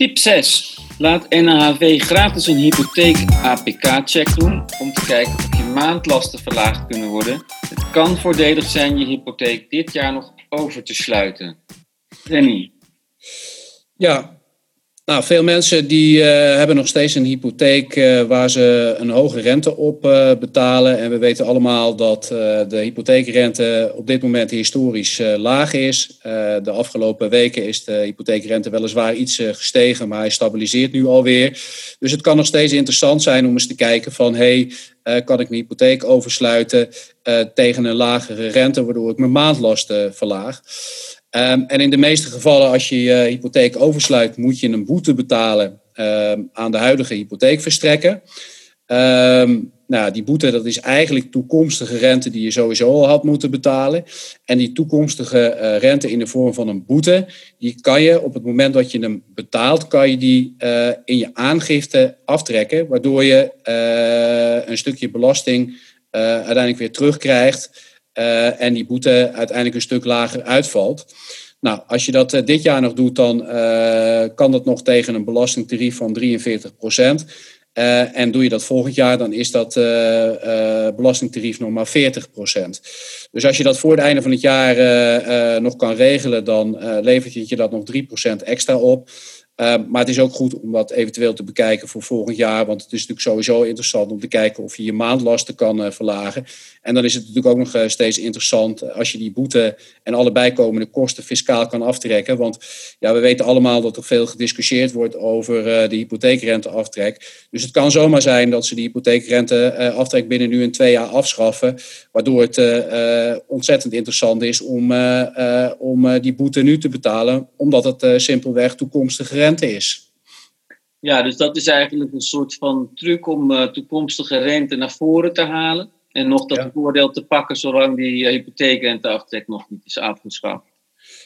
Tip 6. Laat NAHV gratis een hypotheek APK-check doen om te kijken of je maandlasten verlaagd kunnen worden. Het kan voordelig zijn je hypotheek dit jaar nog over te sluiten. Danny. Ja, nou, veel mensen die uh, hebben nog steeds een hypotheek uh, waar ze een hoge rente op uh, betalen. En we weten allemaal dat de hypotheekrente op dit moment historisch laag is. de afgelopen weken is de hypotheekrente weliswaar iets gestegen, maar hij stabiliseert nu alweer. Dus het kan nog steeds interessant zijn om eens te kijken van... hey, kan ik mijn hypotheek oversluiten tegen een lagere rente, waardoor ik mijn maandlasten verlaag. Um, en in de meeste gevallen, als je je hypotheek oversluit, moet je een boete betalen um, aan de huidige hypotheekverstrekker. Um, nou, die boete dat is eigenlijk toekomstige rente die je sowieso al had moeten betalen. En die toekomstige uh, rente in de vorm van een boete, die kan je op het moment dat je hem betaalt, kan je die uh, in je aangifte aftrekken, waardoor je uh, een stukje belasting uiteindelijk weer terugkrijgt. Uh, en die boete uiteindelijk een stuk lager uitvalt. Nou, als je dat uh, dit jaar nog doet, dan uh, kan dat nog tegen een belastingtarief van 43 procent. en doe je dat volgend jaar, dan is dat belastingtarief nog maar 40 procent. Dus als je dat voor het einde van het jaar nog kan regelen, dan levert je dat nog 3 procent extra op. Uh, maar het is ook goed om dat eventueel te bekijken voor volgend jaar. Want het is natuurlijk sowieso interessant om te kijken of je je maandlasten kan uh, verlagen. En dan is het natuurlijk ook nog uh, steeds interessant als je die boete en alle bijkomende kosten fiscaal kan aftrekken. Want ja, we weten allemaal dat er veel gediscussieerd wordt over de hypotheekrenteaftrek. Dus het kan zomaar zijn dat ze die hypotheekrenteaftrek binnen nu en twee jaar afschaffen. Waardoor het ontzettend interessant is om, om die boete nu te betalen. Omdat het simpelweg toekomstige rente is. Ja, dus dat is eigenlijk een soort van truc om uh, toekomstige rente naar voren te halen. En nog dat ja. voordeel te pakken zolang die uh, hypotheekrenteaftrek nog niet is afgeschaft.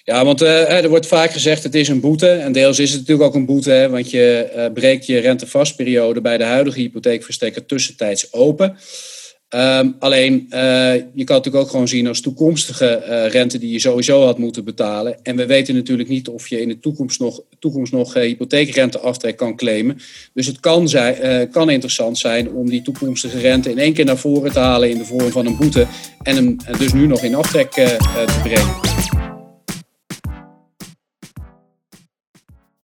Ja, want uh, er wordt vaak gezegd het is een boete. En deels is het natuurlijk ook een boete, hè, want je breekt je rentevastperiode bij de huidige hypotheekverstrekker tussentijds open. Um, alleen, uh, je kan natuurlijk ook gewoon zien als toekomstige uh, rente die je sowieso had moeten betalen. En we weten natuurlijk niet of je in de toekomst nog, toekomst nog uh, hypotheekrenteaftrek kan claimen. Dus het kan, zijn, kan interessant zijn om die toekomstige rente in één keer naar voren te halen in de vorm van een boete. En hem dus nu nog in aftrek te brengen.